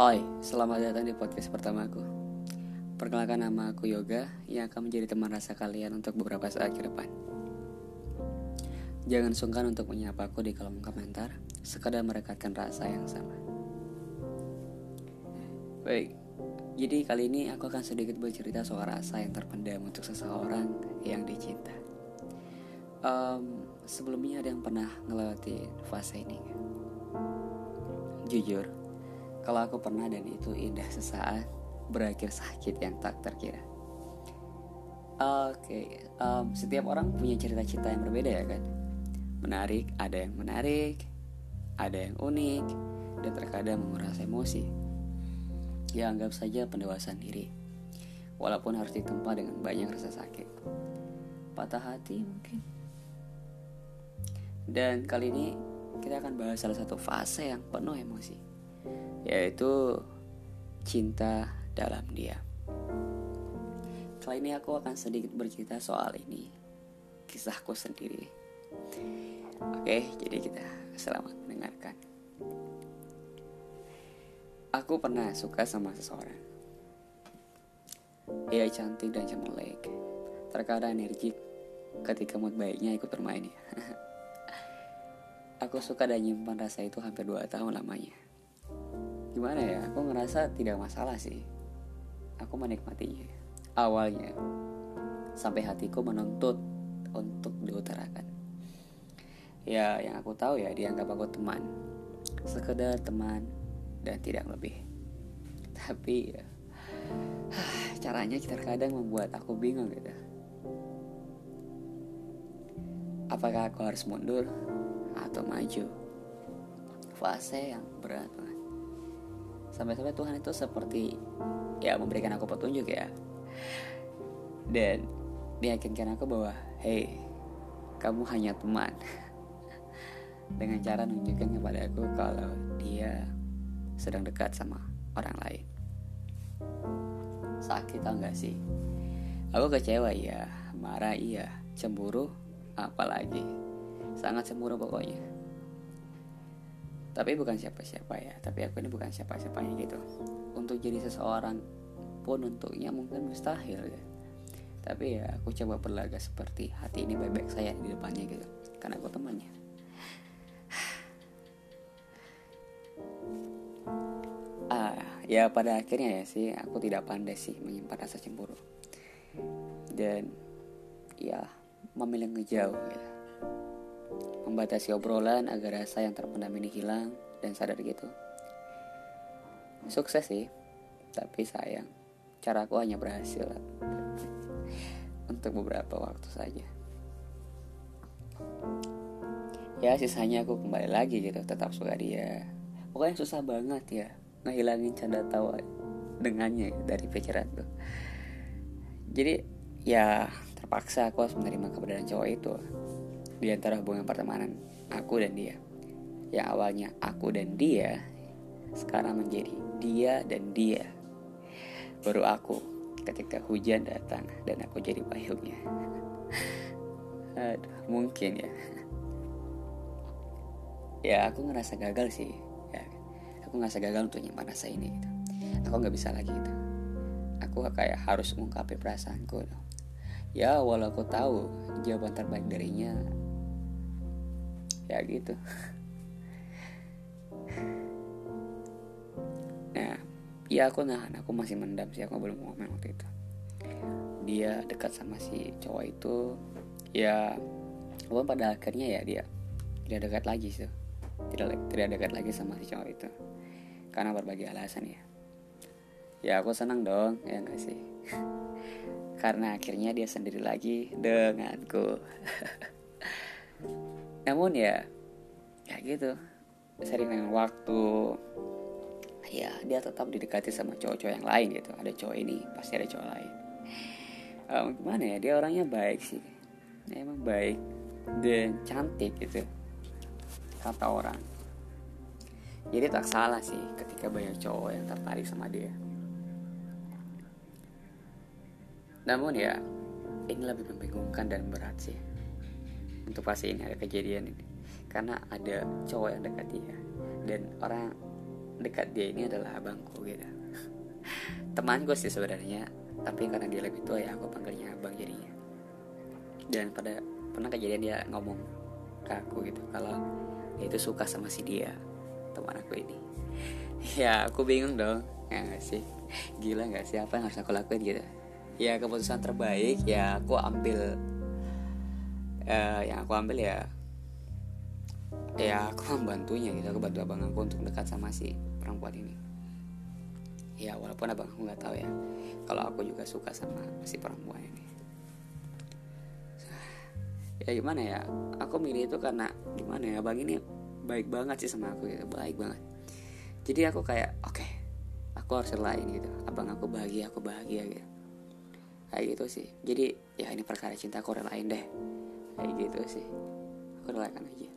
Hai, selamat datang di podcast pertamaku. Perkenalkan nama aku Yoga yang akan menjadi teman rasa kalian untuk beberapa saat ke depan. Jangan sungkan untuk menyapa aku di kolom komentar, sekadar merekatkan rasa yang sama. Baik, jadi kali ini aku akan sedikit bercerita soal rasa yang terpendam untuk seseorang yang dicinta. Um, sebelumnya ada yang pernah ngelewati fase ini? Jujur, kalau aku pernah dan itu indah sesaat, berakhir sakit yang tak terkira. Oke, okay, um, setiap orang punya cerita cinta yang berbeda ya kan. Menarik, ada yang menarik, ada yang unik, dan terkadang menguras emosi. Ya anggap saja pendewasaan diri, walaupun harus ditempa dengan banyak rasa sakit. Patah hati mungkin. Dan kali ini kita akan bahas salah satu fase yang penuh emosi yaitu cinta dalam diam. Kali ini aku akan sedikit bercerita soal ini, kisahku sendiri. Oke, jadi kita selamat mendengarkan. Aku pernah suka sama seseorang. Ia cantik dan cemerlang, terkadang energik ketika mood baiknya ikut bermain ya. aku suka dan nyimpan rasa itu hampir dua tahun lamanya gimana ya? Aku ngerasa tidak masalah sih. Aku menikmatinya. Awalnya sampai hatiku menuntut untuk diutarakan. Ya yang aku tahu ya dianggap aku teman. Sekedar teman dan tidak lebih. Tapi ya caranya terkadang membuat aku bingung gitu. Apakah aku harus mundur atau maju? Fase yang berat banget sampai-sampai Tuhan itu seperti ya memberikan aku petunjuk ya. Dan meyakinkan aku bahwa hey kamu hanya teman. Dengan cara nunjukkan kepada aku kalau dia sedang dekat sama orang lain. Sakit tau gak sih? Aku kecewa ya marah iya. Cemburu apalagi. Sangat cemburu pokoknya tapi bukan siapa-siapa ya. Tapi aku ini bukan siapa-siapanya gitu. Untuk jadi seseorang pun untuknya mungkin mustahil ya. Tapi ya aku coba berlaga seperti hati ini baik-baik saya di depannya gitu. Karena aku temannya. Ah ya pada akhirnya ya sih aku tidak pandai sih menyimpan rasa cemburu. Dan ya memilih ngejauh ya membatasi obrolan agar rasa yang terpendam ini hilang dan sadar gitu. Sukses sih, tapi sayang, caraku hanya berhasil untuk beberapa waktu saja. Ya sisanya aku kembali lagi gitu, tetap suka dia. Pokoknya susah banget ya ngehilangin canda tawa dengannya dari pikiran tuh. Jadi ya terpaksa aku harus menerima keberadaan cowok itu di antara hubungan pertemanan aku dan dia. Yang awalnya aku dan dia, sekarang menjadi dia dan dia. Baru aku ketika hujan datang dan aku jadi payungnya. Aduh, mungkin ya. Ya aku ngerasa gagal sih. Ya, aku ngerasa gagal untuk nyimpan rasa ini gitu. Aku nggak bisa lagi gitu. Aku kayak harus mengungkapin perasaanku. Ya walau aku tahu jawaban terbaik darinya ya gitu. Nah ya aku nahan aku masih mendam sih aku belum ngomong waktu itu. Dia dekat sama si cowok itu ya walaupun pada akhirnya ya dia tidak dekat lagi sih. Tidak tidak dekat lagi sama si cowok itu. Karena berbagai alasan ya. Ya aku senang dong ya enggak sih? Karena akhirnya dia sendiri lagi denganku namun ya ya gitu. Sering dengan waktu. Ya dia tetap didekati sama cowok-cowok yang lain gitu. Ada cowok ini pasti ada cowok lain. Um, gimana ya dia orangnya baik sih. Ya, emang baik dan cantik gitu kata orang. Jadi tak salah sih ketika banyak cowok yang tertarik sama dia. Namun ya ini lebih membingungkan dan berat sih untuk pasti ini ada kejadian ini. Karena ada cowok yang dekat dia. Dan orang dekat dia ini adalah abangku gitu. Temanku sih sebenarnya tapi karena dia lebih tua ya aku panggilnya abang jadinya. Dan pada pernah kejadian dia ngomong ke aku gitu kalau dia itu suka sama si dia teman aku ini. Ya aku bingung dong. Ya gak sih? Gila gak sih? Apa yang harus aku lakuin gitu? Ya keputusan terbaik ya aku ambil uh, yang aku ambil ya ya aku membantunya gitu. Aku bantu abang aku untuk dekat sama si perempuan ini. Ya walaupun abang aku nggak tahu ya kalau aku juga suka sama si perempuan ini. Ya gimana ya? Aku milih itu karena gimana ya abang ini baik banget sih sama aku gitu baik banget. Jadi aku kayak oke okay, aku harus lain gitu. Abang aku bahagia aku bahagia gitu. Kayak gitu sih. Jadi ya ini perkara cinta aku relain deh kayak gitu sih. Aku aja.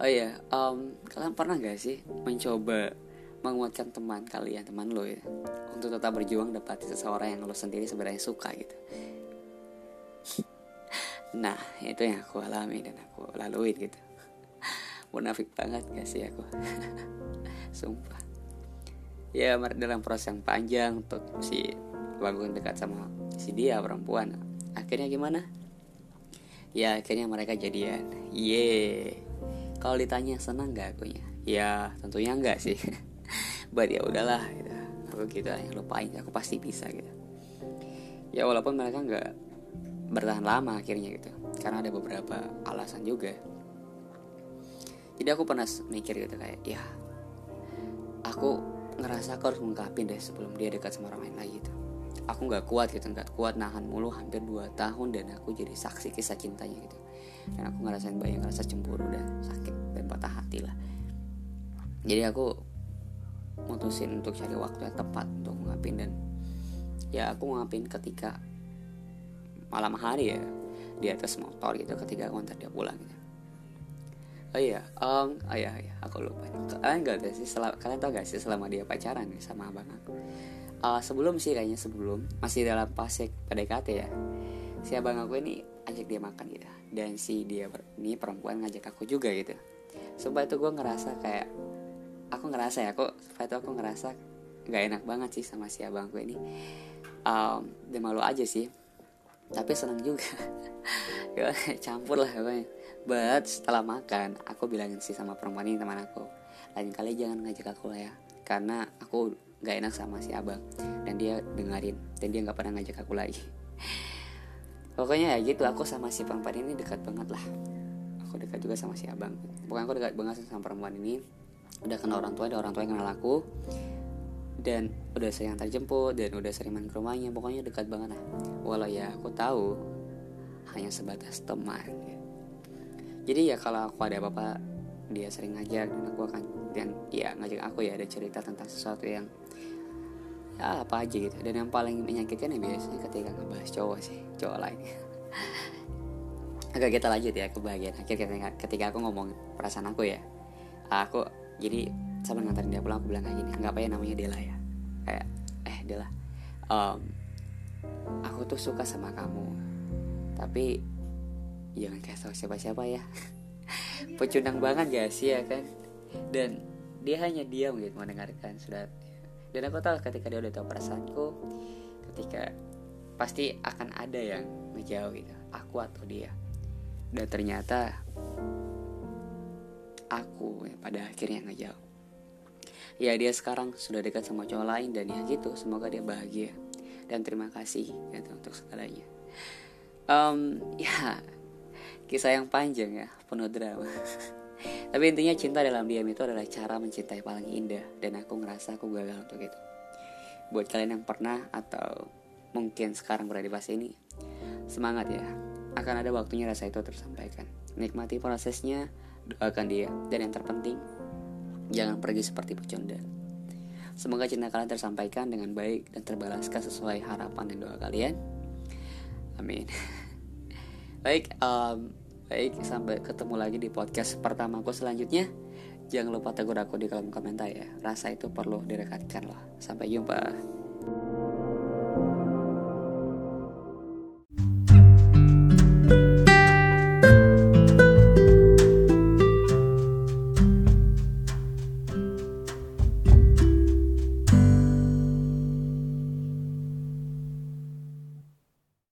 Oh iya um, kalian pernah gak sih mencoba menguatkan teman kalian teman lo ya untuk tetap berjuang dapat seseorang yang lo sendiri sebenarnya suka gitu? Nah itu yang aku alami dan aku lalui gitu. Munafik banget gak sih aku? Sumpah. Ya dalam proses yang panjang untuk si bangun dekat sama si dia perempuan akhirnya gimana ya akhirnya mereka jadian. Ye kalau ditanya senang gak akunya? Ya tentunya enggak sih. But ya udahlah gitu. Aku gitu yang lupain aku pasti bisa gitu. Ya walaupun mereka nggak bertahan lama akhirnya gitu. Karena ada beberapa alasan juga. Jadi aku pernah mikir gitu kayak ya aku ngerasa aku harus mengungkapin deh sebelum dia dekat sama orang lain lagi gitu aku nggak kuat gitu nggak kuat nahan mulu hampir 2 tahun dan aku jadi saksi kisah cintanya gitu dan aku ngerasain banyak ngerasa cemburu dan sakit dan patah hati lah jadi aku mutusin untuk cari waktu yang tepat untuk ngapin dan ya aku ngapin ketika malam hari ya di atas motor gitu ketika aku antar dia pulang gitu. Oh iya, um, oh iya, iya, aku lupa. Kalian gak sih, selama, kalian tau gak sih selama dia pacaran sama abang aku? Uh, sebelum sih kayaknya sebelum. Masih dalam fase PDKT ya. Si abang aku ini ajak dia makan gitu. Dan si dia ini perempuan ngajak aku juga gitu. Sumpah itu gue ngerasa kayak aku ngerasa ya aku itu aku ngerasa nggak enak banget sih sama si abangku ini. Um, dia malu aja sih. Tapi senang juga. Ya, campur lah pokoknya. But setelah makan aku bilangin sih sama perempuan ini teman aku. Lain kali jangan ngajak aku lah ya. Karena aku nggak enak sama si abang. Dan dia dengerin dan dia nggak pernah ngajak aku lagi pokoknya ya gitu aku sama si perempuan ini dekat banget lah. Aku dekat juga sama si abang. Pokoknya aku dekat banget sama perempuan ini. Udah kenal orang tua ada orang tua yang kenal aku. Dan udah sering antar jemput dan udah sering main ke rumahnya. Pokoknya dekat banget lah. Walau ya aku tahu hanya sebatas teman. Jadi ya kalau aku ada apa-apa dia sering ngajak dan aku akan dan ya ngajak aku ya ada cerita tentang sesuatu yang ya apa aja gitu. Dan yang paling menyakitkan ya biasanya ketika ngebahas cowok sih cowok lain. Oke kita lanjut ya kebahagiaan akhir ketika, ketika aku ngomong perasaan aku ya. Aku jadi sambil nganterin dia pulang aku bilang kayak gini anggap aja namanya Dela ya. Kayak eh Dela um, aku tuh suka sama kamu tapi jangan kayak tahu siapa-siapa ya pecundang banget gak sih ya kan? Dan dia hanya diam gitu mendengarkan sudah dan aku tahu ketika dia udah tahu perasaanku ketika pasti akan ada yang ngejauh gitu aku atau dia. Dan ternyata aku yang pada akhirnya ngejauh. Ya dia sekarang sudah dekat sama cowok lain dan ya gitu semoga dia bahagia. Dan terima kasih gitu untuk segalanya. Um, ya kisah yang panjang ya penuh drama. Tapi intinya cinta dalam diam itu adalah cara mencintai paling indah. Dan aku ngerasa aku gagal untuk itu. Buat kalian yang pernah atau mungkin sekarang berada di fase ini semangat ya. Akan ada waktunya rasa itu tersampaikan. Nikmati prosesnya doakan dia. Dan yang terpenting jangan pergi seperti pecundang semoga cinta kalian tersampaikan dengan baik dan terbalaskan sesuai harapan dan doa kalian. Amin baik um, baik sampai ketemu lagi di podcast pertamaku selanjutnya. Jangan lupa tegur aku di kolom komentar ya. Rasa itu perlu direkatkan loh. Sampai jumpa